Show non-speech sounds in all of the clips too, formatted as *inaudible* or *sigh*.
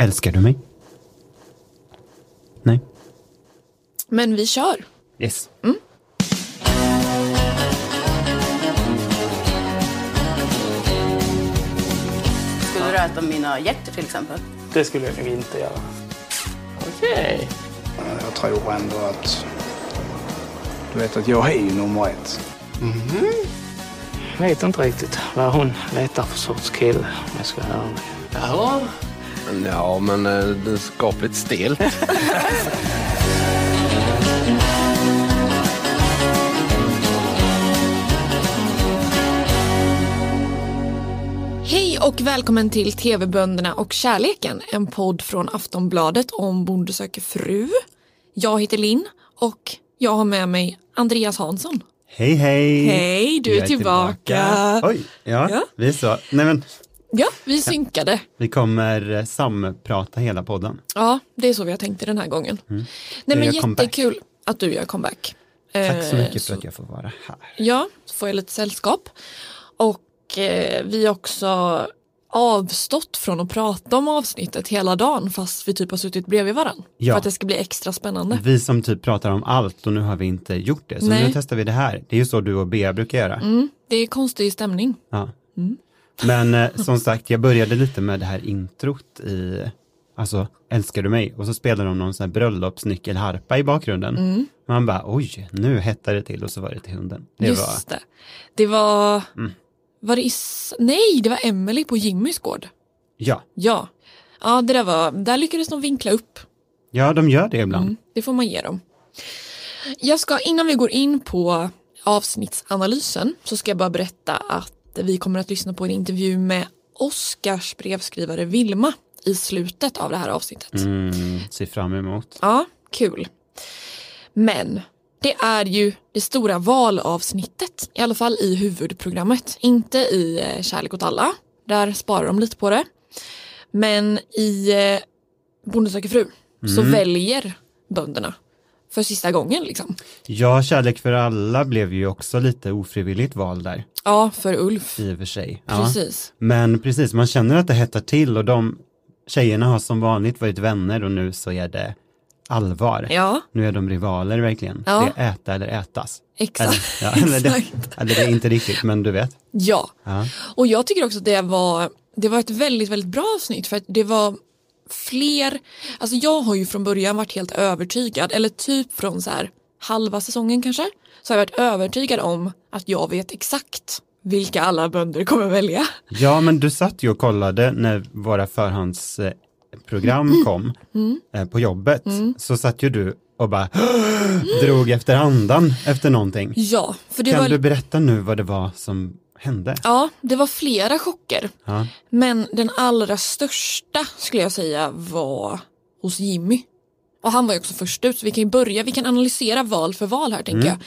Älskar du mig? Nej. Men vi kör. Yes. Skulle du äta mina hjärtor till exempel? Det skulle jag nog inte göra. Okej. Jag tror ändå att... Du vet att jag är ju nummer ett. Jag vet inte riktigt vad hon letar för sorts kille om jag ska vara ärlig. Ja. Ja, men eh, det är skapligt stelt. *laughs* Hej och välkommen till TV-bönderna och kärleken, en podd från Aftonbladet om Bonde söker fru. Jag heter Linn och jag har med mig Andreas Hansson. Hej hej! Hej, du är Jag tillbaka. Oj, ja, Ja. vi är så. Nej men, Ja, vi synkade. vi kommer eh, samprata hela podden. Ja, det är så vi har tänkt den här gången. Nej Jag men gör comeback. jättekul att du gör comeback. Tack så Eh, mycket för att jag får vara här. Ja, så får jag lite sällskap. Och eh, vi har också avstått från att prata om avsnittet hela dagen fast vi typ har suttit bredvid varandra. Ja. För att det ska bli extra spännande. Vi som typ pratar om allt och nu har vi inte gjort det. Så Nej. nu testar vi det här. Det är ju så du och Bea brukar göra. Mm, det är konstig stämning. Ja. Men eh, som sagt, jag började lite med det här introt i, alltså, älskar du mig? Och så spelar de någon sån här bröllopsnyckelharpa i bakgrunden. Man bara, oj, nu hettar det till och så var det till hunden. Det Just var, Mm. det. Det var, var det is... Nej, det var Emily på Jimmys gård. ja, Ja. Ja, det där var, där lyckades de vinkla upp. ja, de gör det ibland. Mm, det får man ge dem. Jag ska, innan vi går in på avsnittsanalysen så ska jag bara berätta att vi kommer att lyssna på en intervju med Oscars brevskrivare Vilma i slutet av det här avsnittet. Mm, ser fram emot. Ja, kul. Men det är ju det stora valavsnittet, i alla fall i huvudprogrammet. Inte i eh, Kärlek åt alla, där sparar de lite på det. Men i eh, Bonde söker fru så väljer bönderna för sista gången liksom. Ja, Kärlek för alla blev ju också lite ofrivilligt val där, Ja, för Ulf. i och för sig. Ja. Precis. Men precis, man känner att det hettar till och de tjejerna har som vanligt varit vänner och nu så är det allvar. Ja, Nu är de rivaler verkligen. Ja. Det är äta eller ätas. exakt. Eller, ja, eller, det, eller det är inte riktigt, men du vet. Ja, Ja. och jag tycker också att det var, det var ett väldigt, väldigt bra avsnitt för att det var fler, alltså jag har ju från början varit helt övertygad, eller typ från så här halva säsongen kanske, så har jag varit övertygad om att jag vet exakt vilka alla bönder kommer välja. ja, men du satt ju och kollade när våra förhandsprogram kom eh, på jobbet. Så satt ju du och bara drog efter andan efter någonting. Ja, för det Kan var, du berätta nu vad det var som hände? ja, det var flera chocker. Ja. Men den allra största skulle jag säga var hos Jimmy. Och han var ju också först ut så vi kan ju börja, vi kan analysera val för val här tänker jag.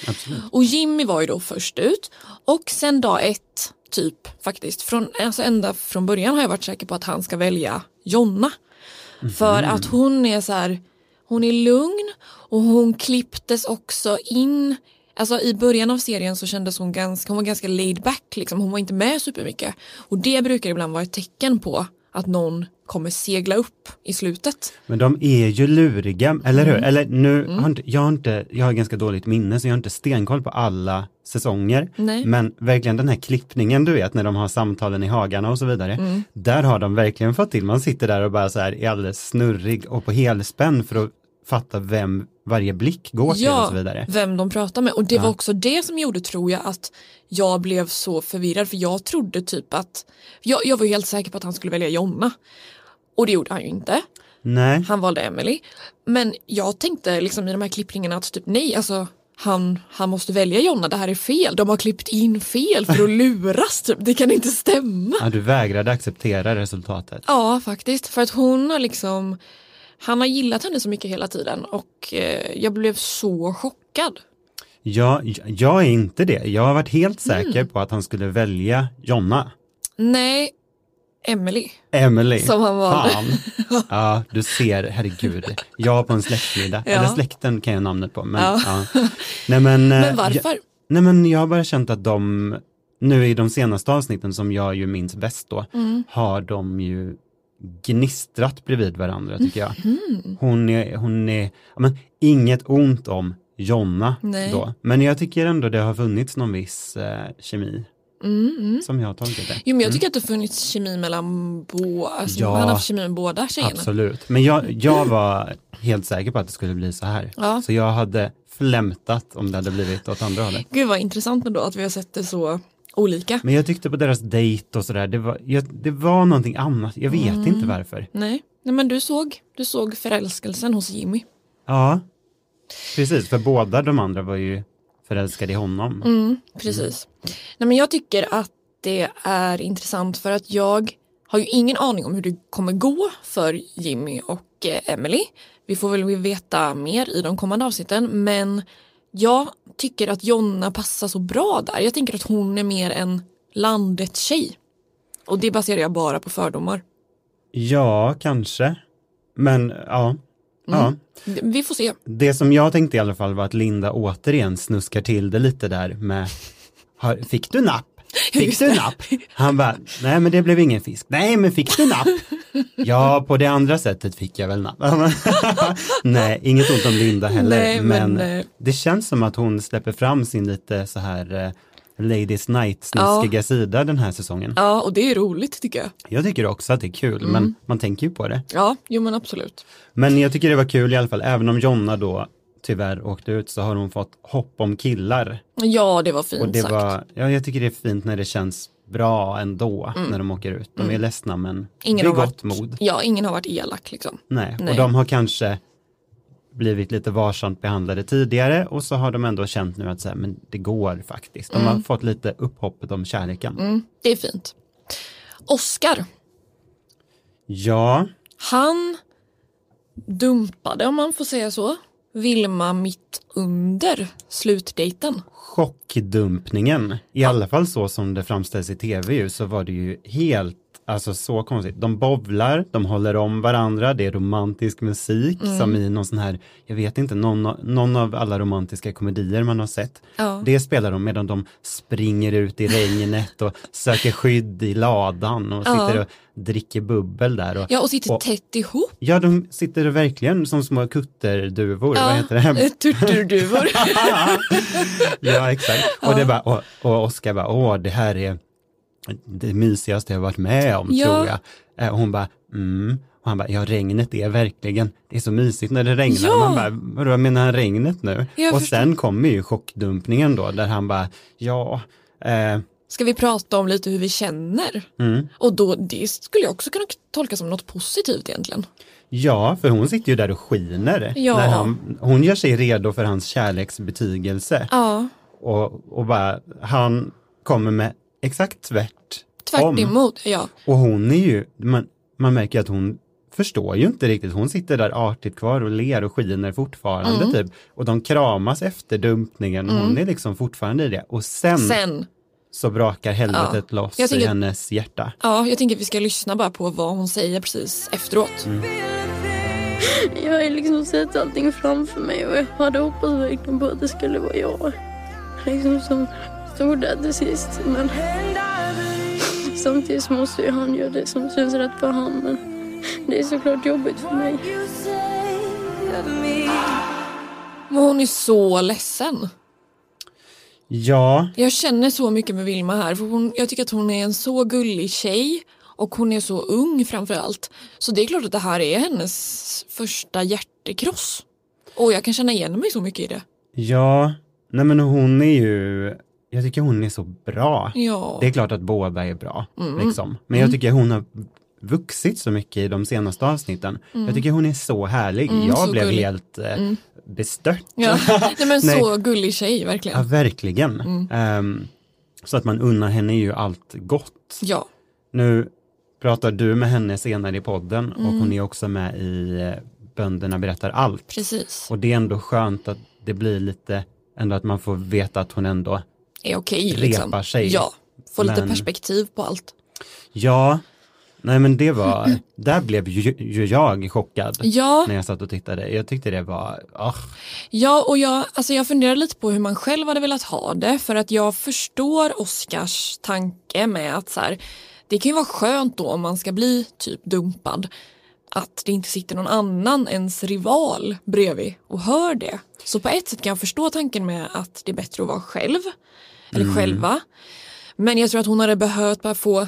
Och Jimmy var ju då först ut och sen dag ett typ faktiskt, från, alltså ända från början har jag varit säker på att han ska välja Jonna. För att hon är så här, hon är lugn och hon klipptes också in Alltså i början av serien så kändes hon ganska, hon var ganska laid back liksom. Hon var inte med supermycket. Och det brukar ibland vara ett tecken på att någon kommer segla upp i slutet. Men de är ju luriga, eller Mm. hur? Eller nu, har inte, jag, har inte, jag har ganska dåligt minne så jag har inte stenkoll på alla säsonger. Nej. Men verkligen den här klippningen du vet när de har samtalen i hagarna och så vidare. Mm. Där har de verkligen fått till, man sitter där och bara så här är alldeles snurrig och på helspänn för att fatta vem varje blick går till och så vidare. vem de pratar med. Och det var också det som gjorde, tror jag, att jag blev så förvirrad. För jag trodde typ att, jag, jag var helt säker på att han skulle välja Jonna. Och det gjorde han ju inte. Nej, Han valde Emily. Men jag tänkte liksom i de här klippningarna att typ nej, alltså han, han måste välja Jonna, det här är fel. De har klippt in fel för att *laughs* luras, typ. det kan inte stämma. ja, du vägrade acceptera resultatet. Ja, faktiskt. För att hon har liksom, han har gillat henne så mycket hela tiden och eh, jag blev så chockad. Jag, jag är inte det. Jag har varit helt Mm. säker på att han skulle välja Jonna. Nej, Emily. Emily. Som han valde. Fan. *laughs* Ja, du ser, herregud. Jag på en släktmiddag. Ja. Eller släkten kan jag namnet på. Men, Ja. ja. Nej, men, eh, Men varför? Jag, nej men jag har bara känt att de, nu i de senaste avsnitten som jag ju minns bäst då, Mm. har de ju gnistrat bredvid varandra tycker jag. Mhm. Hon är, hon är, men inget ont om Jonna Nej. då, men jag tycker ändå det har funnits någon viss eh, kemi Mm, som jag har tolkat det. Jo men jag tycker att det har funnits kemi mellan båda, alltså, Ja. han har haft kemi med båda tjejerna. Absolut, men jag, jag var helt säker på att det skulle bli så här. Ja. Så jag hade flämtat om det hade blivit åt andra hållet. Gud vad intressant ändå att vi har sett det så olika. Men jag tyckte på deras dejt och sådär, det var, jag, det var någonting annat, jag vet Mm. inte varför. Nej. Nej men du såg, du såg förälskelsen hos Jimmy. Ja, precis, för båda de andra var ju förälskade i honom. Mm, precis. Nej, men jag tycker att det är intressant för att jag har ju ingen aning om hur det kommer gå för Jimmy och eh, Emily. Vi får väl veta mer i de kommande avsnitten men jag tycker att Jonna passar så bra där. Jag tänker att hon är mer en landet tjej. Och det baserar jag bara på fördomar. Ja, kanske. Men ja. ja. Vi får se. Det som jag tänkte i alla fall var att Linda återigen snuskar till det lite där med Fick du napp? Fick du napp? Han bara, nej men det blev ingen fisk. Nej men fick du napp? Ja, på det andra sättet fick jag väl napp. *laughs* nej, inget ont om Linda heller. Nej, men men, eh, det känns som att hon släpper fram sin lite så här eh, Ladies Night snuskiga sida den här säsongen. Ja och det är roligt tycker jag. Jag tycker också att det är kul, Mm. men man tänker ju på det. Ja, jo men absolut. Men jag tycker det var kul i alla fall, även om Jonna då tyvärr åkte ut så har hon fått hopp om killar. Ja det var fint Och det sagt. var, ja jag tycker det är fint när det känns bra ändå när de åker ut. De är ledsna men Mm. Ingen det är gott varit, mod. Ja, ingen har varit elak liksom. Nej. Nej. och de har kanske blivit lite varsamt behandlade tidigare och så har de ändå känt nu att så här, men det går faktiskt. De har fått lite upphoppet om kärleken. Mm, det är fint. Oscar, Ja, han dumpade, om man får säga så, Vilma mitt under slutdejten. chockdumpningen, i alla fall så som det framställs i tv ju, så var det ju helt, alltså så konstigt. De bovlar, de håller om varandra, det är romantisk musik Mm. som i någon sån här, jag vet inte, någon, av- någon av alla romantiska komedier man har sett. Ja. Det spelar de medan de springer ut i regnet och *laughs* söker skydd i ladan och Ja. sitter och dricker bubbel där. Och, Ja, och sitter och, tätt ihop. ja, de sitter verkligen som små kutterduvor, vad heter det? *laughs* Turturduvor. *laughs* ja, exakt. Och, det bara, och, och Oskar bara, åh, det här är det mysigaste jag varit med om, Ja. tror jag. Eh, Och hon bara, mm. Och han bara, ja regnet är verkligen, det är så mysigt när det regnar. Ja. Och man bara, vadå menar han regnet nu? Jag och förstår. sen kommer ju chockdumpningen då, där han bara, ja, eh, Ska vi prata om lite hur vi känner? mm. Och då, det skulle jag också kunna tolka som något positivt egentligen. ja, för hon sitter ju där och skiner. Ja. När han, hon gör sig redo för hans kärleksbetygelse. Ja, Och, och bara, han kommer med exakt tvärt tvärt om. emot. Ja. Och hon är ju, man, man märker att hon förstår ju inte riktigt. Hon sitter där artigt kvar och ler och skiner fortfarande Mm. typ. Och de kramas efter dumpningen. Hon är liksom fortfarande i det. Och sen, Sen, så brakar helvetet loss Jag i tänker- hennes hjärta. ja, jag tänker att vi ska lyssna bara på vad hon säger precis efteråt. Mm. Jag har ju liksom sett allting framför mig och jag hade hoppats verkligen på att det skulle vara jag. Liksom som där till sist. Men samtidigt måste ju han göra det som känns rätt för han. Men det är såklart jobbigt för mig. Men hon är så ledsen. Ja, Jag känner så mycket med Vilma här för hon, jag tycker att hon är en så gullig tjej och hon är så ung framför allt. Så det är klart att det här är hennes första hjärtekross. Och jag kan känna igen mig så mycket i det. ja, nej men hon är ju, jag tycker hon är så bra. Ja. Det är klart att båda är bra, Mm. liksom. Men jag tycker hon har vuxit så mycket i de senaste avsnitten. Jag tycker hon är så härlig. Mm, jag så blev gullig. helt eh, bestört. Ja. *laughs* Nej, men Nej. så gullig tjej verkligen. Ja, verkligen. Mm. Ehm, så att man unnar henne ju allt gott. Ja. Nu pratar du med henne senare i podden och Mm. hon är också med i eh, Bönderna berättar allt. Precis. Och det är ändå skönt att det blir lite, ändå att man får veta att hon ändå, Är okej Repar liksom. sig. Ja. Får lite Men- perspektiv på allt. ja, nej men det var, där blev ju, ju jag chockad Ja. när jag satt och tittade. Jag tyckte det var, ah, Ja, och jag, alltså jag funderar lite på hur man själv hade velat ha det för att jag förstår Oscars tanke med att så här, det kan ju vara skönt då om man ska bli typ dumpad att det inte sitter någon annan ens rival bredvid och hör det. Så på ett sätt kan jag förstå tanken med att det är bättre att vara själv eller själva. Men jag tror att hon hade behövt bara få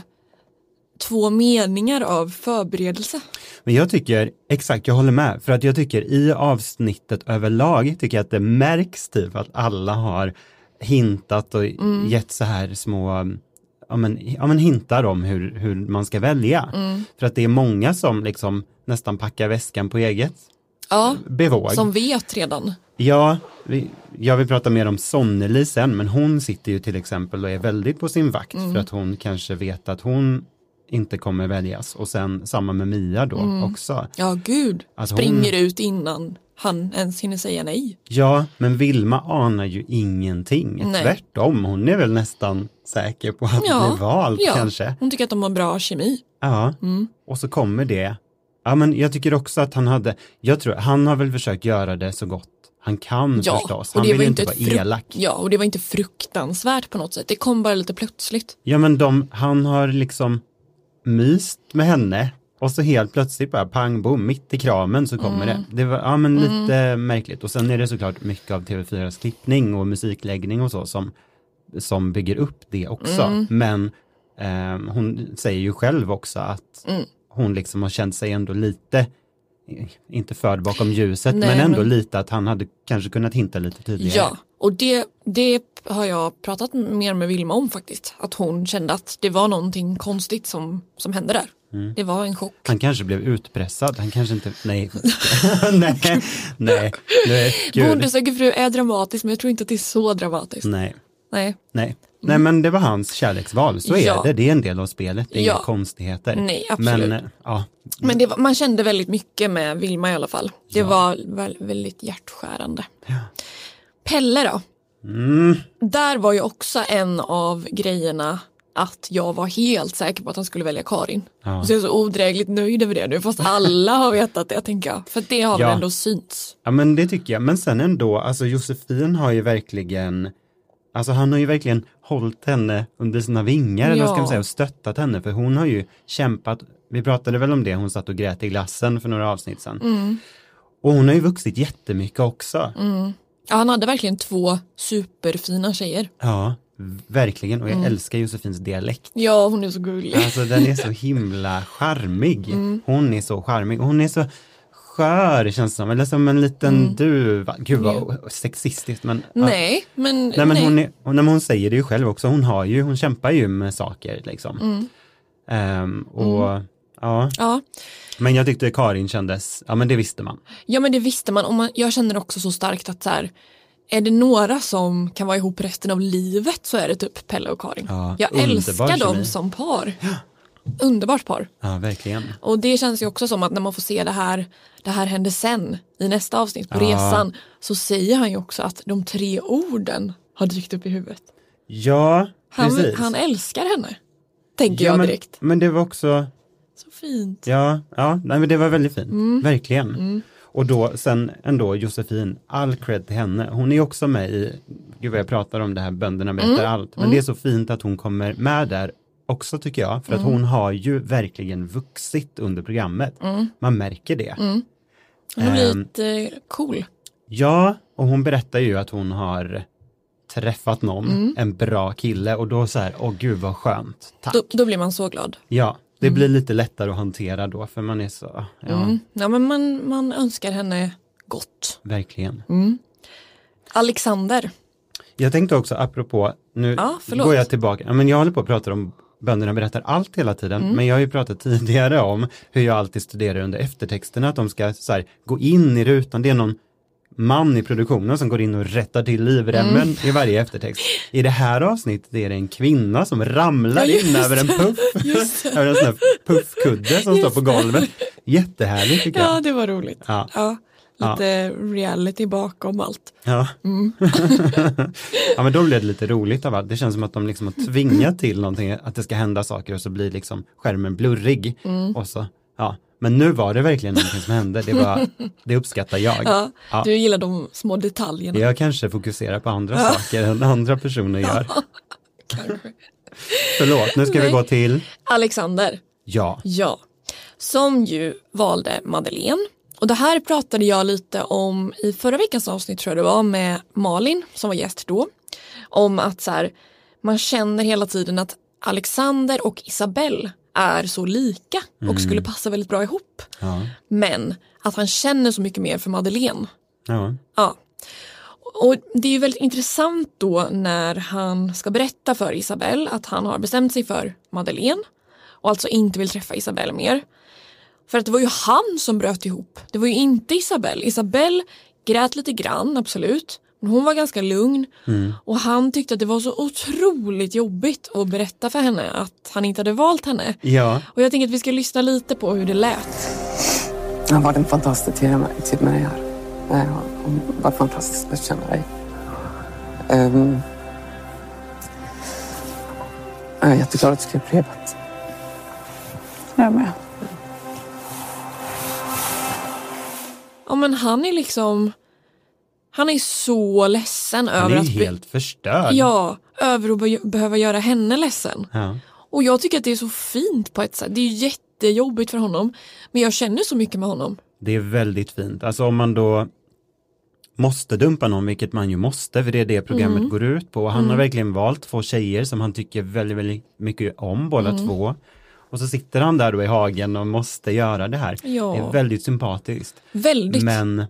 två meningar av förberedelse. Men jag tycker, exakt, jag håller med, för att jag tycker i avsnittet överlag tycker jag att det märks typ att alla har hintat och Mm. gett så här små, ja men, ja men hintar om hur, hur man ska välja. Mm. För att det är många som liksom nästan packar väskan på eget Ja, bevåg. som vet redan. Ja, vi, jag vill prata mer om Sonneli sen, men hon sitter ju till exempel och är väldigt på sin vakt Mm. för att hon kanske vet att hon inte kommer väljas och sen samma med Mia då Mm. också. Ja, gud. Alltså Springer hon- ut innan han ens hinner säga nej. Ja, men Vilma anar ju ingenting. Nej. Tvärtom, hon är väl nästan säker på att Ja, bli vald ja. kanske. Hon tycker att de har bra kemi. Ja, Mm. och så kommer det. Ja, men jag tycker också att han hade, jag tror, han har väl försökt göra det så gott han kan Ja, förstås. Han vill ju inte vara elak. Ja, och det var inte fruktansvärt på något sätt. Det kom bara lite plötsligt. Ja men de, han har liksom myst med henne och så helt plötsligt bara pang bom, mitt i kramen så kommer Mm. det. Det var ja, men lite märkligt och sen är det såklart mycket av TV4s klippning och musikläggning och så som, som bygger upp det också. Mm. Men ehm, hon säger ju själv också att Mm. hon liksom har känt sig ändå lite eh, inte förd bakom ljuset, Nej, men ändå men- lite att han hade kanske kunnat hinta lite tidigare. Ja, och det, det har jag pratat mer med Vilma om faktiskt. Att hon kände att det var någonting konstigt som, som hände där. Mm. Det var en chock. Han kanske blev utpressad, han kanske inte, nej, *laughs* nej, nej, nej, Bonde söker fru är dramatiskt men jag tror inte att det är så dramatiskt. nej, Nej, nej, nej men det var hans kärleksval, så är Ja. det, det är en del av spelet, det är Ja. inga konstigheter. Nej, absolut. Men, eh, ja, men det var, man kände väldigt mycket med Vilma i alla fall. Det var väl, väldigt hjärtskärande. Pelle då? mm, Där var ju också en av grejerna att jag var helt säker på att han skulle välja Karin. Ja. Så är jag så odrägligt nöjd över det nu fast alla har vetat det tänker jag. För det har väl Ja. ändå synts. ja men det tycker jag, men sen ändå, alltså Josefin har ju verkligen, alltså han har ju verkligen hållit henne under sina vingar, eller vad ska Ja. man säga, och stöttat henne, för hon har ju kämpat, vi pratade väl om det, hon satt och grät i glassen för några avsnitt sedan. Mm. Och hon har ju vuxit jättemycket också. Ja, han hade verkligen två superfina tjejer. Ja, verkligen. Och jag Mm. älskar Josefins dialekt. Ja, hon är så gullig. Alltså den är så *laughs* himla charmig. Mm. Hon är så charmig. och Hon är så skör känns det som. Eller som en liten duva. Gud vad sexistiskt. Men, ja. Mm. Nej, men, Nej, men Hon, är, hon säger det ju själv också. Hon har ju, hon kämpar ju med saker liksom. Mm. Ehm, och ja, Ja. men jag tyckte Karin kändes, ja men det visste man. ja, men det visste man. Och man, jag känner också så starkt att så här, är det några som kan vara ihop resten av livet så är det typ Pelle och Karin. Ja, jag älskar dem som par. *gasps* Underbart par. Ja, verkligen. Och det känns ju också som att när man får se det här, det här hände sen i nästa avsnitt på Ja. resan så säger han ju också att de tre orden har dykt upp i huvudet. Ja, Han, precis. han älskar henne. Tänker ja, jag men, direkt. Men det var också, Så fint. Ja, ja nej, men det var väldigt fint. Mm. Verkligen. Och då sen ändå Josefin, all cred till henne. Hon är också med i, gud vad jag pratar om det här bönderna berättar Mm. allt. Men det är så fint att hon kommer med där också tycker jag. För att Mm. hon har ju verkligen vuxit under programmet. Man märker det. Hon har blivit eh, cool. Ja, och hon berättar ju att hon har träffat någon, Mm. en bra kille och då så här, åh gud vad skönt, tack. Då, då blir man så glad. Ja, det blir lite lättare att hantera då för man är så, ja, Mm. Ja, men man, man önskar henne gott. verkligen. Alexander. Jag tänkte också apropå, nu förlåt. går jag tillbaka, men jag håller på att prata om bönderna berättar allt hela tiden, Mm. men jag har ju pratat tidigare om hur jag alltid studerar under eftertexterna, att de ska så här, gå in i rutan, det är någon man i produktionen som går in och rättar till livremmen Mm. i varje eftertext. I det här avsnittet är det en kvinna som ramlar Ja, in över en puff, *laughs* över en sån här puffkudde som står Just på golvet. Jättehärligt tycker Ja, jag. det var roligt. Ja. Ja, lite reality bakom allt. Ja. Mm. *laughs* ja men då blev det lite roligt av allt. Det känns som att de liksom har tvingat till någonting, att det ska hända saker och så blir liksom skärmen blurrig. Mm. Och så, ja. Men nu var det verkligen någonting som hände, det, var, *laughs* det uppskattar jag. Ja, Ja. Du gillar de små detaljerna. Jag kanske fokuserar på andra saker än andra personer gör. *laughs* Kanske. Förlåt, nu ska vi Nej. gå till, Alexander, ja, ja, som ju valde Madeleine. Och det här pratade jag lite om i förra veckans avsnitt tror jag det var med Malin som var gäst då. Om att så här, man känner hela tiden att Alexander och Isabelle är så lika och skulle passa väldigt bra ihop. ja, Men att han känner så mycket mer för Madeleine. ja, Ja. Och det är ju väldigt intressant då när han ska berätta för Isabelle att han har bestämt sig för Madeleine och alltså inte vill träffa Isabelle mer. För att det var ju han som bröt ihop. Det var ju inte Isabelle. Isabelle grät lite grann, absolut. Men hon var ganska lugn och han tyckte att det var så otroligt jobbigt att berätta för henne att han inte hade valt henne. ja, Och jag tänker att vi ska lyssna lite på hur det lät. Har varit en fantastisk tid med, tid med dig här. Det har varit fantastiskt att känna dig. Um, jag är jätteglad att du skrev brevet. Jag med. Ja men han är liksom Han är så ledsen han över att be- helt förstörd. Ja, över att be- behöva göra henne ledsen. Ja. Och jag tycker att det är så fint på ett sätt. Det är jättejobbigt för honom. Men jag känner så mycket med honom. Det är väldigt fint. Alltså om man då måste dumpa någon, vilket man ju måste, för det är det programmet Mm. går ut på. Han har verkligen valt två tjejer som han tycker väldigt, väldigt mycket om, båda Mm. två. Och så sitter han där då i hagen och måste göra det här. Ja. Det är väldigt sympatiskt. Väldigt. Men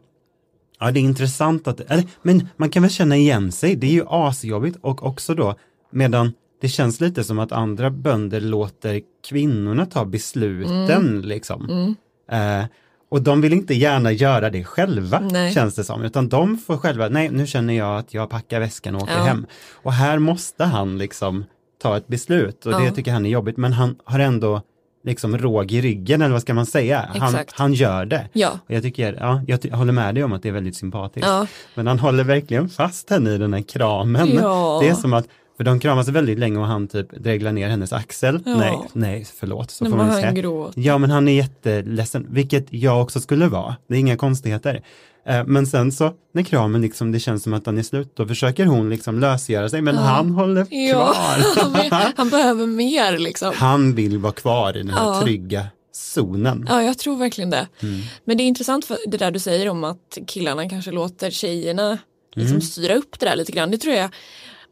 ja, det är intressant att, eller, men man kan väl känna igen sig, det är ju asjobbigt och också då, medan det känns lite som att andra bönder låter kvinnorna ta besluten Mm. liksom. Eh, och de vill inte gärna göra det själva, Nej. känns det som, utan de får själva, nej nu känner jag att jag packar väskan och åker Ja. hem. Och här måste han liksom ta ett beslut och det Ja. tycker han är jobbigt, men han har ändå liksom råg i ryggen, eller vad ska man säga? Han, han gör det. Ja. Och jag tycker, ja, jag ty- håller med dig om att det är väldigt sympatiskt. Ja. Men han håller verkligen fast henne i den här kramen. Ja. Det är som att, för de kramas väldigt länge och han typ dreglar ner hennes axel. Ja. Nej, nej, förlåt. Så Nej, får man han säga. gråter. Ja, men han är jätteledsen, vilket jag också skulle vara. Det är inga konstigheter. Eh, Men sen så, när kramen liksom, det känns som att den är slut, då försöker hon liksom lösgöra sig, men han håller Ja, kvar. *laughs* han behöver mer liksom. han vill vara kvar i den här Ja. trygga zonen. Ja, jag tror verkligen det. Mm. Men det är intressant för det där du säger om att killarna kanske låter tjejerna liksom Mm. styra upp det där lite grann. Det tror jag,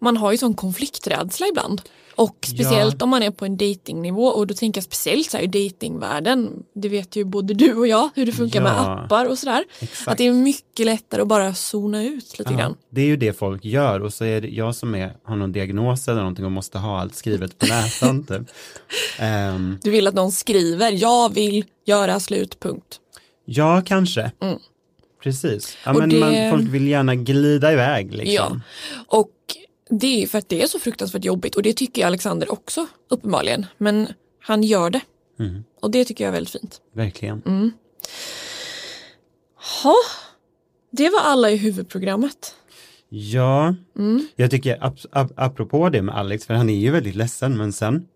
man har ju sån konflikträdsla ibland. Och speciellt Ja. om man är på en datingnivå och då tänker jag speciellt så här i datingvärlden. Det vet ju både du och jag hur det funkar med Ja. appar och sådär. Att det är mycket lättare att bara zona ut lite Ja, grann. det är ju det folk gör och så är det jag som är, har någon diagnos eller någonting och måste ha allt skrivet på näsan. *laughs* typ. Ehm, Du vill att någon skriver, jag vill göra slut, punkt. ja, kanske. Precis. Ja, Och men det- man, folk vill gärna glida iväg. Liksom. Ja, och det är för att det är så fruktansvärt jobbigt och det tycker Alexander också uppenbarligen. Men han gör det. Mm. Och det tycker jag är väldigt fint. Verkligen. Mm. Ha, det var alla i huvudprogrammet. Ja, Mm. jag tycker ap ap apropå det med Alex, för han är ju väldigt ledsen, men sen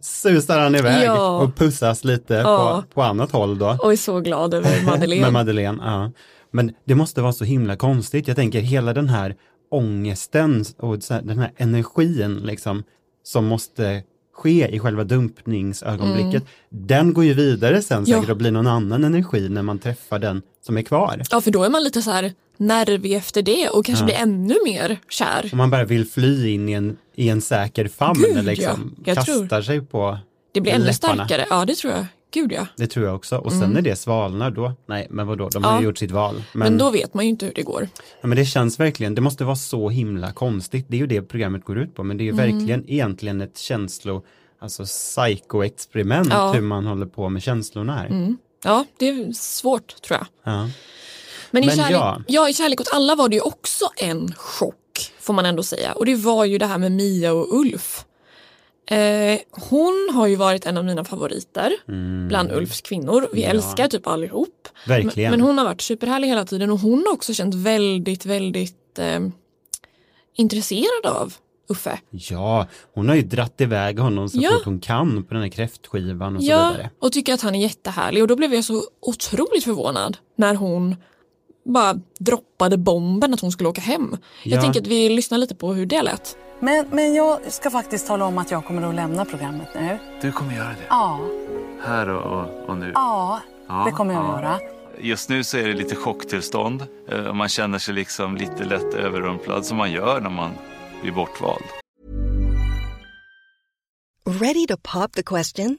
susar han iväg Ja. och pussas lite Ja. på, på annat håll då. Och är så glad över *laughs* Madeleine. Med Madeleine, ja. Men det måste vara så himla konstigt. Jag tänker hela den här ångesten och den här energin liksom som måste ske i själva dumpningsögonblicket. Den går ju vidare sen Mm. Ja. säkert och blir någon annan energi när man träffar den som är kvar. Ja, för då är man lite så här nervig efter det och kanske Ja. blir ännu mer kär. Om man bara vill fly in i en, i en säker famn Gud, liksom ja. Jag kastar tror- sig på Det blir ännu läpparna. starkare. Ja, det tror jag. Gud ja. Det tror jag också. Och sen när det svalnar då, nej men vadå, de har Ja. ju gjort sitt val. Men, då vet man ju inte hur det går. Ja, men det känns verkligen, det måste vara så himla konstigt. Det är ju det programmet går ut på, men det är ju Mm. verkligen egentligen ett känslo, alltså psykoexperiment Ja. hur man håller på med känslorna här. Ja, det är svårt tror jag. Ja. Men, i, Men kärlek, ja. ja. i Kärlek åt alla var det ju också en chock får man ändå säga. Och det var ju det här med Mia och Ulf. Eh, hon har ju varit en av mina favoriter bland Ulfs kvinnor. Vi Mm. Ja. älskar typ allihop. Verkligen. Men, men hon har varit superhärlig hela tiden och hon har också känt väldigt, väldigt eh, intresserad av Uffe. Ja, hon har ju dratt iväg honom så Ja. fort hon kan på den här kräftskivan och så Ja, vidare. och tycker att han är jättehärlig och då blev jag så otroligt förvånad när hon bara droppade bomben att hon skulle åka hem. Jag Ja. tänker att vi lyssnar lite på hur det lät. Men, men jag ska faktiskt tala om att jag kommer att lämna programmet nu. Du kommer göra det? Ja, Här och, och, och nu? ja, Ja, det kommer jag ja. att göra. Just nu så är det lite chocktillstånd. Eh, Man känner sig liksom lite lätt överrumplad som man gör när man blir bortvald. Ready to pop the question?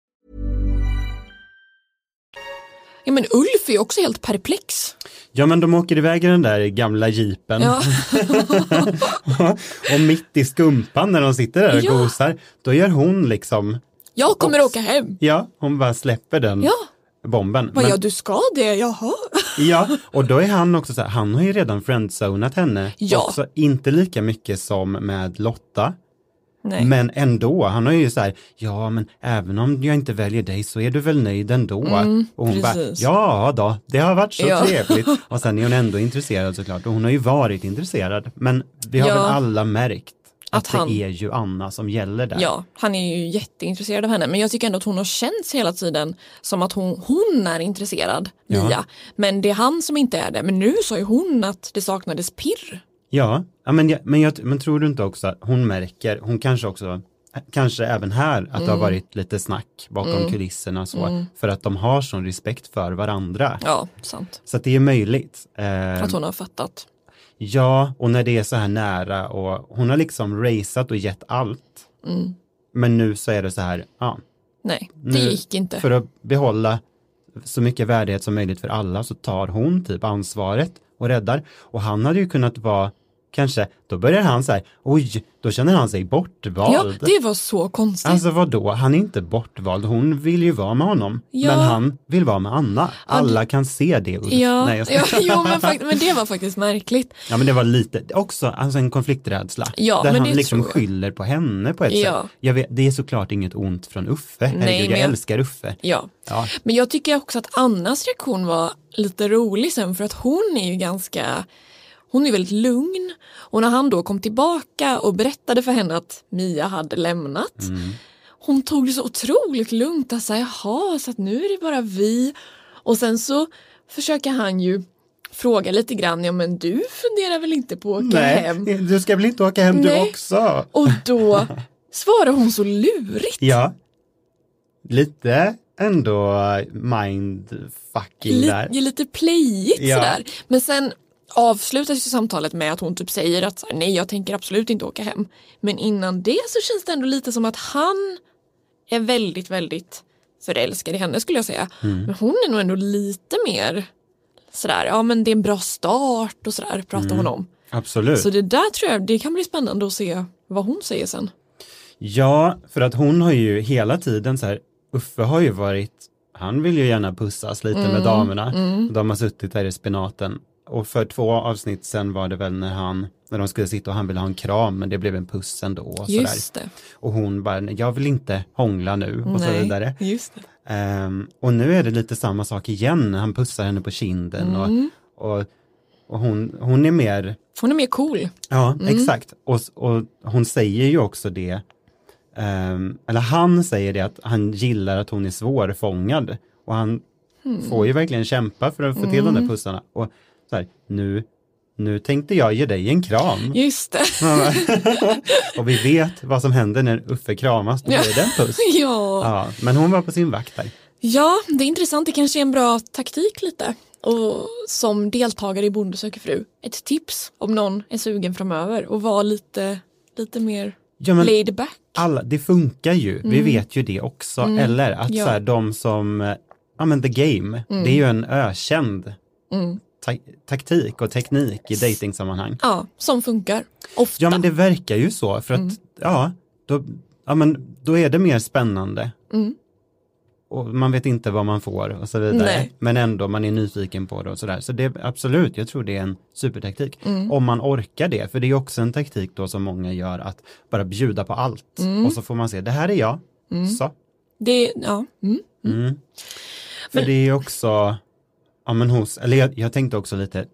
Ja men Ulf är också helt perplex. Ja men de åker iväg i den där gamla jeepen. Ja. *laughs* och mitt i skumpan när de sitter där och Ja. gosar, då gör hon liksom, Jag kommer åka hem. ja, hon bara släpper den Ja. bomben. Vad Men- ja, du ska det, jaha. *laughs* Ja, och då är han också så här, han har ju redan friendzonat henne. Ja. Också inte lika mycket som med Lotta. Nej. Men ändå, han har ju så här, ja men även om jag inte väljer dig så är du väl nöjd ändå. Mm, och hon bara, ja då, det har varit så Ja. trevligt. *laughs* Och sen är hon ändå intresserad såklart, och hon har ju varit intresserad. Men vi har Ja. väl alla märkt att, Att han- det är ju Anna som gäller där. Ja, han är ju jätteintresserad av henne men jag tycker ändå att hon har känts hela tiden som att hon, hon är intresserad, Ja. Mia. Men det är han som inte är det. Men nu sa ju hon att det saknades pirr. Ja, ja men, jag, men, jag, men tror du inte också att hon märker, hon kanske också, kanske även här, att det har Mm. varit lite snack bakom Mm. kulisserna så, Mm. för att de har sån respekt för varandra. Ja, sant. Så att det är möjligt. Eh, Att hon har fattat. Ja, och när det är så här nära och hon har liksom raceat och gett allt. Mm. Men nu så är det så här, ja. Nej, det nu, gick inte. För att behålla så mycket värdighet som möjligt för alla så tar hon typ ansvaret och räddar. Och han hade ju kunnat vara, kanske, då börjar han så här, oj, då känner han sig bortvald. Ja, det var så konstigt. Alltså vad då? han är inte bortvald, hon vill ju vara med honom. Ja. Men han vill vara med Anna. Alla kan se det Ulf. ja, Nej, *laughs* ja, jo, men, fakt- men det var faktiskt märkligt. Ja men det var lite, också alltså en konflikträdsla. Ja, där men han det liksom skyller på henne på ett Ja. sätt. Jag vet, det är såklart inget ont från Uffe, Nej, Herregud, jag men jag- älskar Uffe. Ja. Ja. Men jag tycker också att Annas reaktion var lite rolig sen för att hon är ju ganska hon är väldigt lugn och när han då kom tillbaka och berättade för henne att Mia hade lämnat Mm. hon tog det så otroligt lugnt att säga jaha så att nu är det bara vi och sen så försöker han ju fråga lite grann ja men du funderar väl inte på att åka Nej, hem du ska väl inte åka hem du Nej. också? och då svarar hon så lurigt Ja. Lite ändå mindfucking Li- där. lite playigt Ja. sådär. Men sen avslutas ju samtalet med att hon typ säger att här, nej jag tänker absolut inte åka hem. Men innan det så känns det ändå lite som att han är väldigt, väldigt förälskad i henne skulle jag säga. Mm. Men hon är nog ändå lite mer sådär, ja men det är en bra start och sådär pratar Mm. hon om. Absolut. Så det där tror jag, det kan bli spännande att se vad hon säger sen. Ja, för att hon har ju hela tiden så här, Uffe har ju varit, han vill ju gärna pussas lite Mm, med damerna. mm. De har suttit där i spenaten. Och för två avsnitt sen var det väl när han, när de skulle sitta och han ville ha en kram, men det blev en puss ändå. Och Just sådär. det. Och hon bara, "Nej, jag vill inte hångla nu och så Nej, vidare. Just det. Ehm, och nu är det lite samma sak igen, han pussar henne på kinden Mm. och, och, och hon, hon är mer, Hon är mer cool. Ja, Mm. exakt. Och, och hon säger ju också det, ehm, eller han säger det att han gillar att hon är svårfångad. Och han Mm. får ju verkligen kämpa för att få till de där Mm. pussarna. Och så här, nu, nu tänkte jag ge dig en kram. Just det. *laughs* och vi vet vad som händer när Uffe kramas, då blir det en puss. *laughs* ja. Ja, men hon var på sin vakt där. Ja, det är intressant. Det kanske är en bra taktik lite. Och som deltagare i Bonde söker fru, ett tips om någon är sugen framöver och vara lite, lite mer Ja, men- laid back. alla, det funkar ju, vi Mm. vet ju det också. Mm. Eller att Ja. så här, de som, eh, ja men the game, Mm. det är ju en ökänd Mm. Ta- taktik och teknik i datingsammanhang. Ja, som funkar. Ofta. Ja men det verkar ju så, för att Mm. ja, då, ja, men då är det mer spännande. Mm. och man vet inte vad man får och så vidare. Nej. Men ändå, man är nyfiken på det och sådär. Så det är absolut, jag tror det är en supertaktik. Mm. Om man orkar det, för det är också en taktik då som många gör att bara bjuda på allt. Mm. Och så får man se, det här är jag, Mm. så. Det, ja. Mm. För det är också, ja men hos, eller jag, jag tänkte också lite,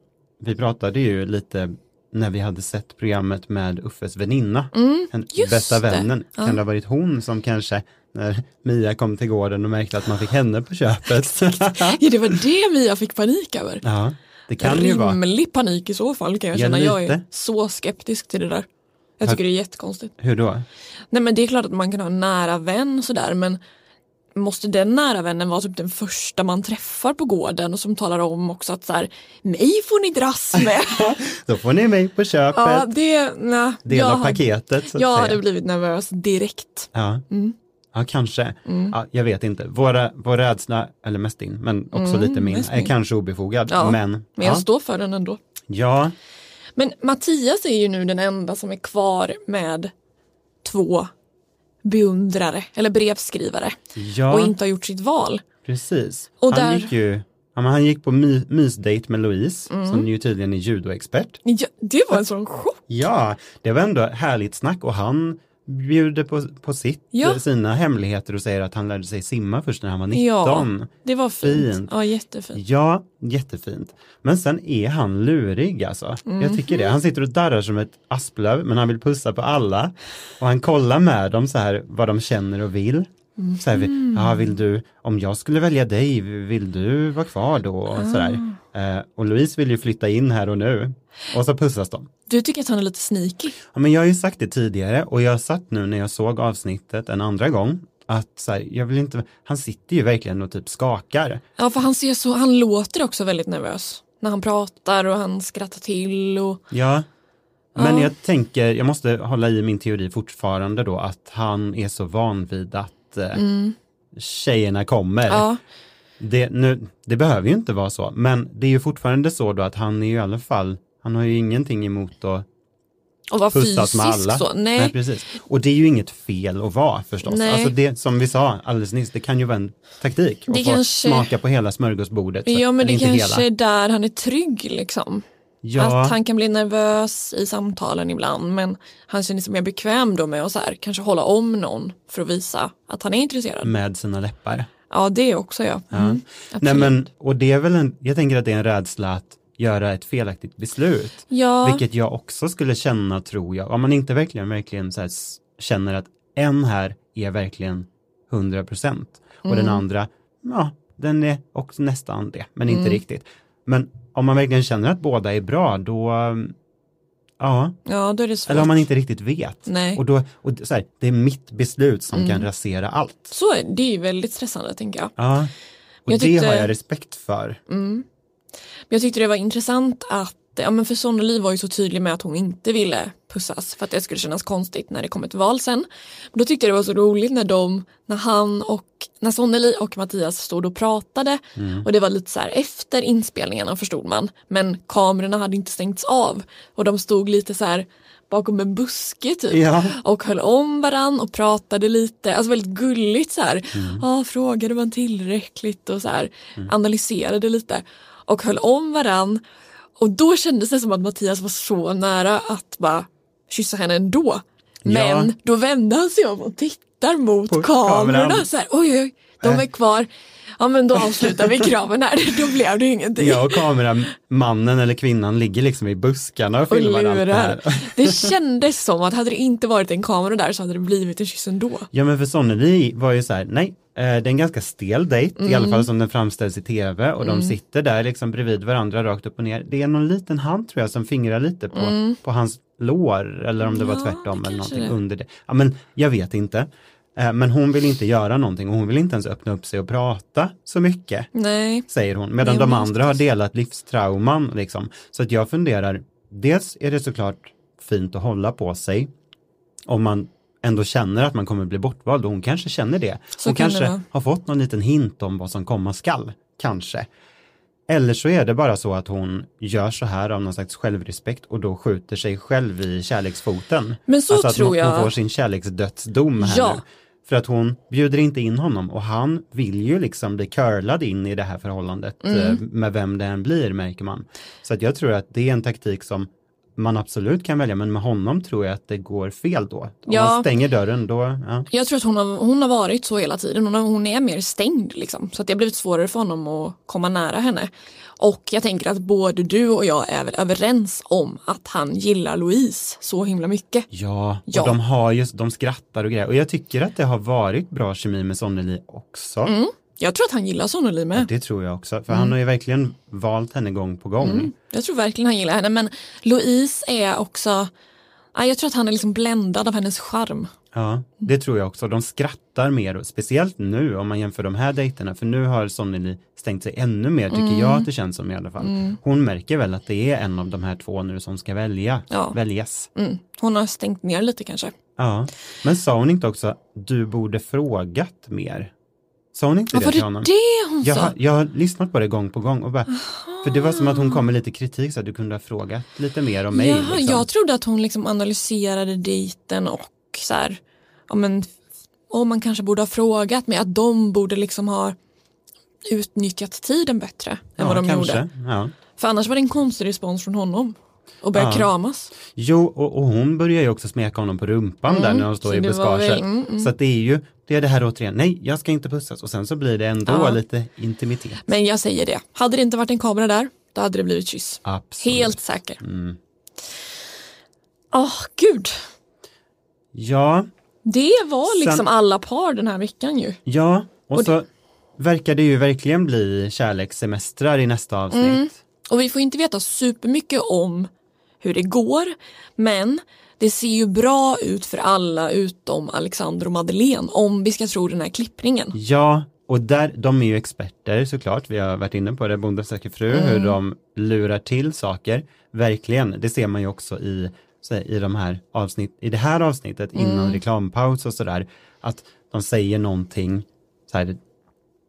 vi pratade ju lite när vi hade sett programmet med Uffes väninna, Mm, bästa det. vännen. Ja. Kan det ha varit hon som kanske, när Mia kom till gården och märkte att man fick henne på köpet? *laughs* Ja, det var det Mia fick panik över. ja, det kan ju vara. Rimlig panik i så fall kan jag Ja, känna. Jag är lite. så skeptisk till det där. Jag tycker det är jättekonstigt. Hur då? Nej men det är klart att man kan ha en nära vän sådär men måste den nära vännen vara typ den första man träffar på gården och som talar om också att så här, mig får ni dras med. *laughs* Då får ni mig på köpet, ja, det, nej, del jag av paketet så Jag säga. hade blivit nervös direkt. Ja. Mm. Ja, kanske. Mm. Ja, jag vet inte. Våra, vår rädsla, eller mest din, men också Mm, lite min, är min. kanske obefogad. Ja, men Men jag ja. står för den ändå. ja, Men Mattias är ju nu den enda som är kvar med två beundrare eller brevskrivare ja och inte har gjort sitt val. precis. Och han, där- gick ju, ja, han gick på my, mysdate med Louise, Mm. som ju tydligen är judoexpert. Ja, det var en sån chock. Ja, det var ändå härligt snack och han bjuder på, på sitt, Ja. sina hemligheter och säger att han lärde sig simma först när han var 19. Ja, det var fint. Fint. Ja, jättefint. Ja, jättefint. Men sen är han lurig alltså. Jag tycker det. Han sitter och darrar som ett asplöv men han vill pussa på alla. Och han kollar med dem så här vad de känner och vill. Så här, ja, vill du, om jag skulle välja dig, vill du vara kvar då? Och, sådär. Eh, och Louise vill ju flytta in här och nu. Och så pussas de. Du tycker att han är lite sneaky? Ja, men jag har ju sagt det tidigare och jag satt nu när jag såg avsnittet en andra gång att så här, jag vill inte, han sitter ju verkligen och typ skakar. Ja, för han ser så, han låter också väldigt nervös när han pratar och han skrattar till och Ja, men Ja. jag tänker, jag måste hålla i min teori fortfarande då att han är så van vid att eh, tjejerna kommer. Mm. ja, Det, nu, det behöver ju inte vara så, men det är ju fortfarande så då att han är ju i alla fall, han har ju ingenting emot att och vara fysisk med alla. så. Nej, precis. Och det är ju inget fel att vara förstås. Nej. Alltså det som vi sa alldeles nyss, det kan ju vara en taktik. Att kanske- smaka på hela smörgåsbordet. ja men det kanske hela. är där han är trygg liksom. Ja, Att han kan bli nervös i samtalen ibland men han känner sig mer bekväm då med att så här, kanske hålla om någon för att visa att han är intresserad. med sina läppar. Ja det också ja. Ja. Mm, Nej absolut. men, och det är väl en, jag tänker att det är en rädsla att göra ett felaktigt beslut. ja, Vilket jag också skulle känna tror jag, om man inte verkligen, verkligen så här, känner att en här är verkligen 100 procent och den Mm. andra, ja, den är också nästan det, men inte Mm. riktigt. Men om man verkligen känner att båda är bra, då, ja, ja då är det svårt. eller om man inte riktigt vet. Nej. Och då, och så här, det är mitt beslut som Mm. kan rasera allt. Så det är ju väldigt stressande tänker jag. Ja, och Jag det tyckte- har jag respekt för. Mm. Men jag tyckte det var intressant att, ja men för Sonnelie var ju så tydlig med att hon inte ville pussas för att det skulle kännas konstigt när det kom ett val sen. Men då tyckte jag det var så roligt när de, när han och, när Sonnelie och Mattias stod och pratade och det var lite så här efter inspelningarna förstod man men kamerorna hade inte stängts av och de stod lite så här bakom en buske typ Ja. och höll om varann och pratade lite, alltså väldigt gulligt så här. Ja, frågade man tillräckligt och så här analyserade lite och höll om varann. Och då kändes det som att Mattias var så nära att bara kyssa henne ändå. Men Ja. då vände han sig om och tittar mot På kamerorna kameran. så här, oj oj, de Äh. är kvar. Ja men då avslutar vi kraven här, då blev det ingenting. Ja, och kameramannen eller kvinnan ligger liksom i buskarna och och filmar allt det här. Det kändes som att hade det inte varit en kamera där så hade det blivit en kyss ändå. Ja men för Sonnelie var ju så här, nej, eh, det är en ganska stel dejt, i alla fall som den framställs i tv och de sitter där liksom bredvid varandra rakt upp och ner. Det är någon liten hand tror jag som fingrar lite på, på hans lår eller om det var Ja, tvärtom det eller någonting det. under det. Ja men jag vet inte. Eh, Men hon vill inte göra någonting och hon vill inte ens öppna upp sig och prata så mycket, Nej. säger hon. Medan Jo, de men andra har förstås. delat livstrauman liksom. Så att jag funderar, dels är det såklart fint att hålla på sig om man ändå känner att man kommer bli bortvald och hon kanske känner det. Så hon kan det kanske vara. har fått någon liten hint om vad som komma skall, kanske. Eller så är det bara så att hon gör så här av någon slags självrespekt och då skjuter sig själv i kärleksfoten. Men så alltså att tror hon, jag. hon får sin kärleksdödsdom här Ja. nu. För att hon bjuder inte in honom och han vill ju liksom bli curlad in i det här förhållandet Mm. eh, med vem det än blir märker man. Så att jag tror att det är en taktik som man absolut kan välja men med honom tror jag att det går fel då. Om Ja. man stänger dörren då, ja. Jag tror att hon har, hon har varit så hela tiden. Hon, har, hon är mer stängd liksom. Så att det har blivit svårare för honom att komma nära henne. Och jag tänker att både du och jag är väl överens om att han gillar Louise så himla mycket. Ja, Ja. och de har ju, de skrattar och grejer. Och jag tycker att det har varit bra kemi med Sonneli också. Mm. Jag tror att han gillar Sonneli med. Det tror jag också, för han har ju verkligen valt henne gång på gång. Mm. Jag tror verkligen han gillar henne men Louise är också, ja, jag tror att han är liksom bländad av hennes charm. Ja, det tror jag också. De skrattar mer, speciellt nu om man jämför de här dejterna, för nu har Sonneli stängt sig ännu mer, tycker Mm. jag att det känns som i alla fall. Mm. Hon märker väl att det är en av de här två nu som ska välja, Ja. väljas. Mm. Hon har stängt ner lite kanske. Ja, men sa hon inte också, du borde frågat mer? Sa hon inte Ja, det var till det honom? det hon jag, sa? jag har lyssnat på det gång på gång och bara, för det var som att hon kom med lite kritik så att du kunde ha frågat lite mer om mig. Ja, liksom. Jag trodde att hon liksom analyserade dejten och så här, ja men, och man kanske borde ha frågat mig att de borde liksom ha utnyttjat tiden bättre än ja, vad de kanske. gjorde. Ja. För annars var det en konstig respons från honom. Och börja Ja. kramas. Jo, och, och hon börjar ju också smeka honom på rumpan Mm, där när de står så i buskaget. mm, mm. Så det är ju, det är det här återigen, nej, jag ska inte pussas och sen så blir det ändå Ja. lite intimitet. Men jag säger det, hade det inte varit en kamera där, då hade det blivit kyss. Absolut. Helt säker. Åh, gud. Ja, Det var liksom Sen- alla par den här veckan ju. ja, och, Och så verkar det ju verkligen bli kärlekssemestrar i nästa avsnitt. Mm. Och vi får inte veta supermycket om hur det går. Men det ser ju bra ut för alla utom Alexander och Madeleine om vi ska tro den här klippningen. Ja, och där, de är ju experter såklart, vi har varit inne på det, Bonde söker fru, Mm. hur de lurar till saker. Verkligen, det ser man ju också i, här, i de här avsnitt, i det här avsnittet innan Mm. reklampaus och sådär, att de säger någonting, så här,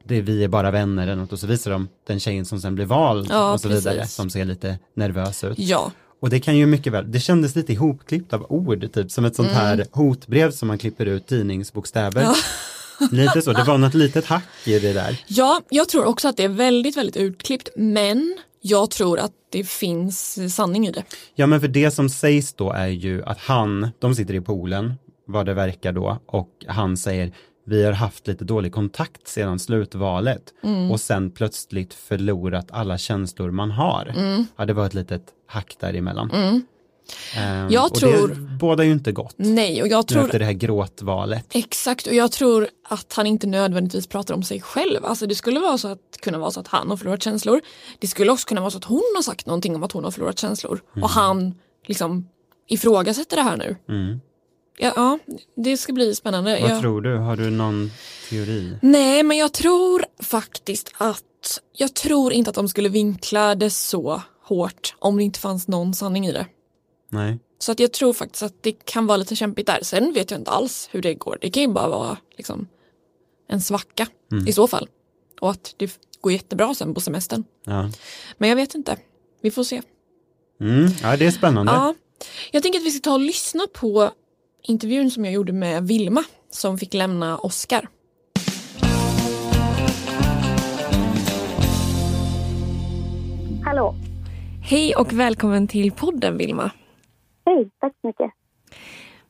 det vi är bara vänner eller något och så visar de den tjejen som sen blir vald Ja, och så vidare, precis. som ser lite nervös ut. Ja. Och det kan ju mycket väl, det kändes lite ihopklippt av ord, typ som ett sånt Mm. här hotbrev som man klipper ut tidningsbokstäver. Ja. *laughs* Lite så, det var något litet hack i det där. Ja, jag tror också att det är väldigt, väldigt utklippt. Men jag tror att det finns sanning i det. Ja men för det som sägs då är ju att han, de sitter i poolen, vad det verkar då, och han säger vi har haft lite dålig kontakt sedan slutvalet Mm. och sen plötsligt förlorat alla känslor man har. Mm. Ja, det var ett litet hack däremellan. Mm. Ehm, Jag och tror- det bådar ju inte gott. Nej, och jag Nu tror efter det här gråtvalet. Exakt, och jag tror att han inte nödvändigtvis pratar om sig själv. Alltså det skulle vara så att, kunna vara så att han har förlorat känslor. Det skulle också kunna vara så att hon har sagt någonting om att hon har förlorat känslor. Mm. Och han liksom ifrågasätter det här nu. Mm. Ja, ja det ska bli spännande. Vad Jag- tror du? Har du någon teori? Nej, men jag tror faktiskt att jag tror inte att de skulle vinkla det så hårt om det inte fanns någon sanning i det. Nej. Så att jag tror faktiskt att det kan vara lite kämpigt där. Sen vet jag inte alls hur det går. Det kan ju bara vara liksom, en svacka Mm. i så fall. Och att det går jättebra sen på semestern. Ja. Men jag vet inte. Vi får se. Mm. ja, det är spännande. Ja. Jag tänker att vi ska ta och lyssna på intervjun som jag gjorde med Vilma som fick lämna Oscar. Hallå. Hej och välkommen till podden Vilma. Hej, tack så mycket.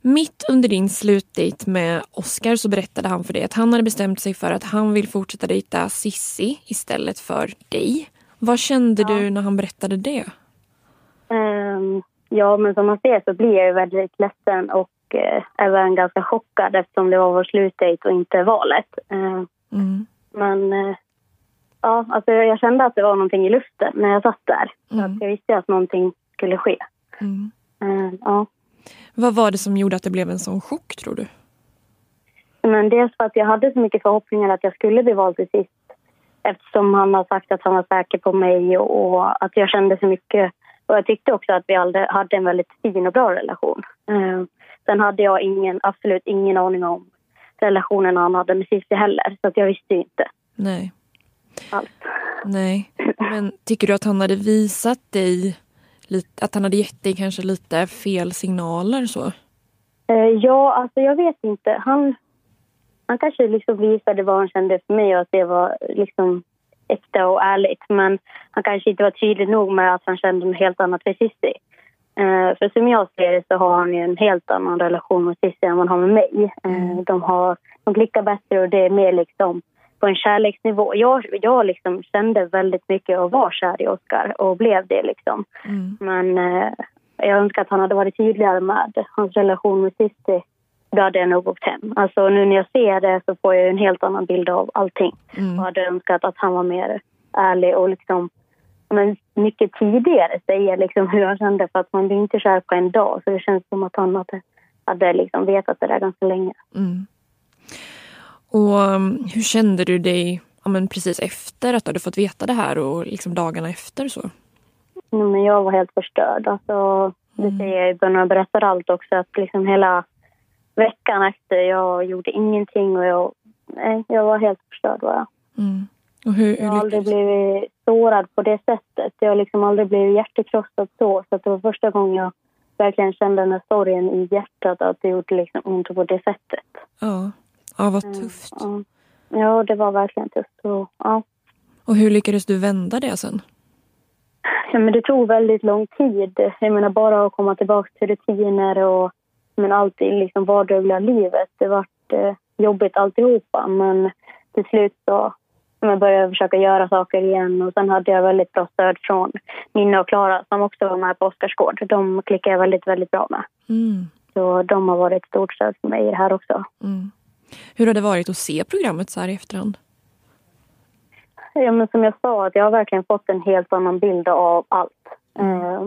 Mitt under din slutdejt med Oscar så berättade han för dig att han hade bestämt sig för att han vill fortsätta dejta Sissi istället för dig. Vad kände du när han berättade det? Ehm, ja, men som man ser så blir jag ju väldigt ledsen och uh, även ganska chockad eftersom det var vår slutdejt och inte valet. Ehm, Mm. men eh, ja, alltså jag kände att det var någonting i luften när jag satt där. Så att jag visste att någonting skulle ske. Mm. Ehm, ja. Vad var det som gjorde att det blev en sån chock tror du? Men dels för att jag hade så mycket förhoppningar att jag skulle bli vald till sist. Eftersom han har sagt att han var säker på mig och, att jag kände så mycket. Och jag tyckte också att vi hade en väldigt fin och bra relation. Eh, sen hade jag ingen, absolut ingen aning om relationen han hade med Cissi heller. Så att jag visste ju inte Nej. alls. Nej. *laughs* Men tycker du att han hade visat dig lite, att han hade gett dig kanske lite fel signaler så? Eh, ja, alltså jag vet inte. Han, han kanske liksom visade vad han kände för mig och att det var liksom äkta och ärligt. Men han kanske inte var tydlig nog med att han kände något helt annat för Cissi. Uh, för som jag ser det så har han ju en helt annan relation med Cissi än man har med mig. Uh, de, har, de klickar bättre och det är mer liksom på en kärleksnivå. Jag, jag liksom kände väldigt mycket och var kär i Oscar och blev det liksom. Mm. Men uh, jag önskar att han hade varit tydligare med hans relation med Cissi. Då hade jag nog åkt hem. Alltså nu när jag ser det så får jag en helt annan bild av allting. Mm. Och hade önskat att han var mer ärlig och liksom men mycket tidigare säga liksom hur jag kände för att man blir inte kär på en dag så det känns som att han hade, hade liksom vetat det där ganska länge. Mm. Och um, hur kände du dig ja, men precis efter att du hade fått veta det här och liksom dagarna efter så? Men jag var helt förstörd. Alltså, det säger jag i början jag berättar allt också att liksom hela veckan efter jag gjorde ingenting och jag, nej, jag var helt förstörd bara. Mm. Och hur, Jag har aldrig blivit sårad på det sättet. Jag har liksom aldrig blivit hjärtekrossad så. Så det var första gången jag verkligen kände den här sorgen i hjärtat att det gjorde liksom ont på det sättet. Ja, ja vad tufft. Ja, ja det var verkligen tufft. Och, ja. Och hur lyckades du vända det sen? Ja, men det tog väldigt lång tid. Jag menar bara att komma tillbaka till rutiner och men allt i liksom vardagliga livet. Det var eh, jobbigt alltihopa men till slut så jag började försöka göra saker igen och sen hade jag väldigt bra stöd från Minna och Klara som också var med på Oscarsgård. De klickade jag väldigt, väldigt bra med. Mm. Så de har varit ett stort stöd för mig i det här också. Mm. Hur har det varit att se programmet så här i efterhand? Ja, men som jag sa, att jag har verkligen fått en helt annan bild av allt. Eh,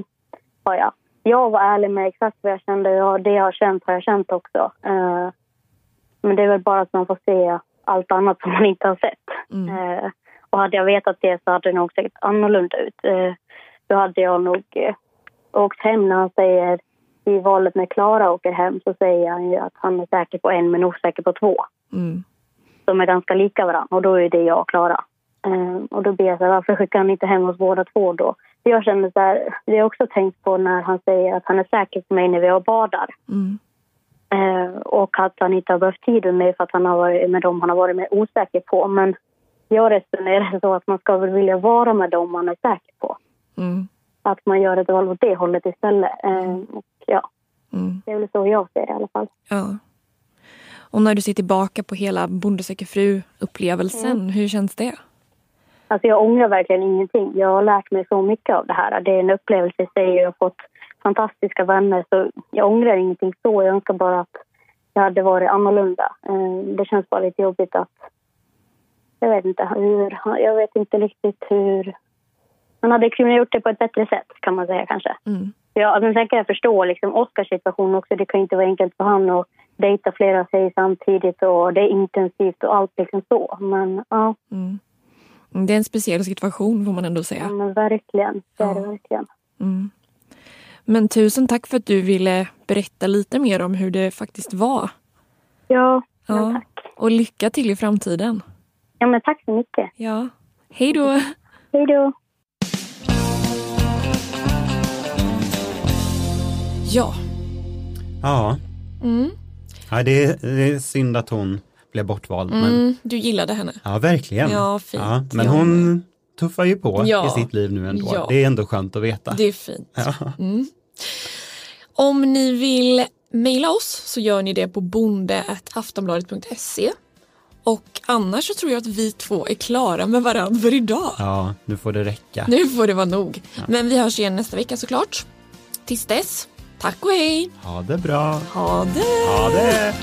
ja, ja. Jag var ärlig med exakt vad jag kände och det jag har känt har jag känt också. Eh, men det är väl bara att man får se allt annat som man inte har sett. Eh, och hade jag vetat det så hade det nog sett annorlunda ut. Eh, då hade jag nog eh, åkt hem när han säger i valet när Klara åker hem så säger han ju att han är säker på en men osäker på två. Mm. De är ganska lika varandra och då är det jag och Klara. Eh, och då ber jag så här, varför skickar han inte hem oss båda två då? Jag känner så här, det har jag också tänkt på när han säger att han är säker på mig när vi har badar. Mm. Eh, och att han inte har behövt tid med mig för att han har varit med dem han har varit med osäker på. Men jag resonerar så att man ska väl vilja vara med dem man är säker på. Mm. Att man gör ett val åt det hållet istället. Eh, och ja, Mm. det är väl så jag ser det i alla fall. Ja. Och när du ser tillbaka på hela Bonde söker fru-upplevelsen, Mm. hur känns det? Alltså jag ångrar verkligen ingenting. Jag har lärt mig så mycket av det här. Det är en upplevelse i sig. Jag har fått fantastiska vänner. Så jag ångrar ingenting så. Jag önskar bara att jag hade varit annorlunda. Eh, Det känns bara lite jobbigt att... Jag vet inte hur... Jag vet inte riktigt hur... Man hade kunnat gjort det på ett bättre sätt kan man säga kanske. Mm. Ja, men sen kan jag förstå liksom Oscars situation också. Det kan inte vara enkelt för han att dejta flera tjejer samtidigt och det är intensivt och allt liksom så. Men ja, Mm. Det är en speciell situation får man ändå säga. ja men verkligen. Det är det verkligen. Mm. Men tusen tack för att du ville berätta lite mer om hur det faktiskt var. Ja, Ja. Och lycka till i framtiden. ja men tack så mycket. Ja. Hej då! Hej då! Ja. Ja, Mm. ja det, är, det är synd att hon blev bortvald. Men, Mm. Du gillade henne. ja, verkligen. Ja, fint. Ja, men hon tuffar ju på Ja. i sitt liv nu ändå. Ja. Det är ändå skönt att veta. Det är fint. Mm. Om ni vill mejla oss så gör ni det på bonde.aftonbladet.se och annars så tror jag att vi två är klara med varandra för idag. ja, nu får det räcka. Nu får det vara nog. Men vi hörs igen nästa vecka såklart. Tills dess, tack och hej! Ha det bra. Ha det! Ha det!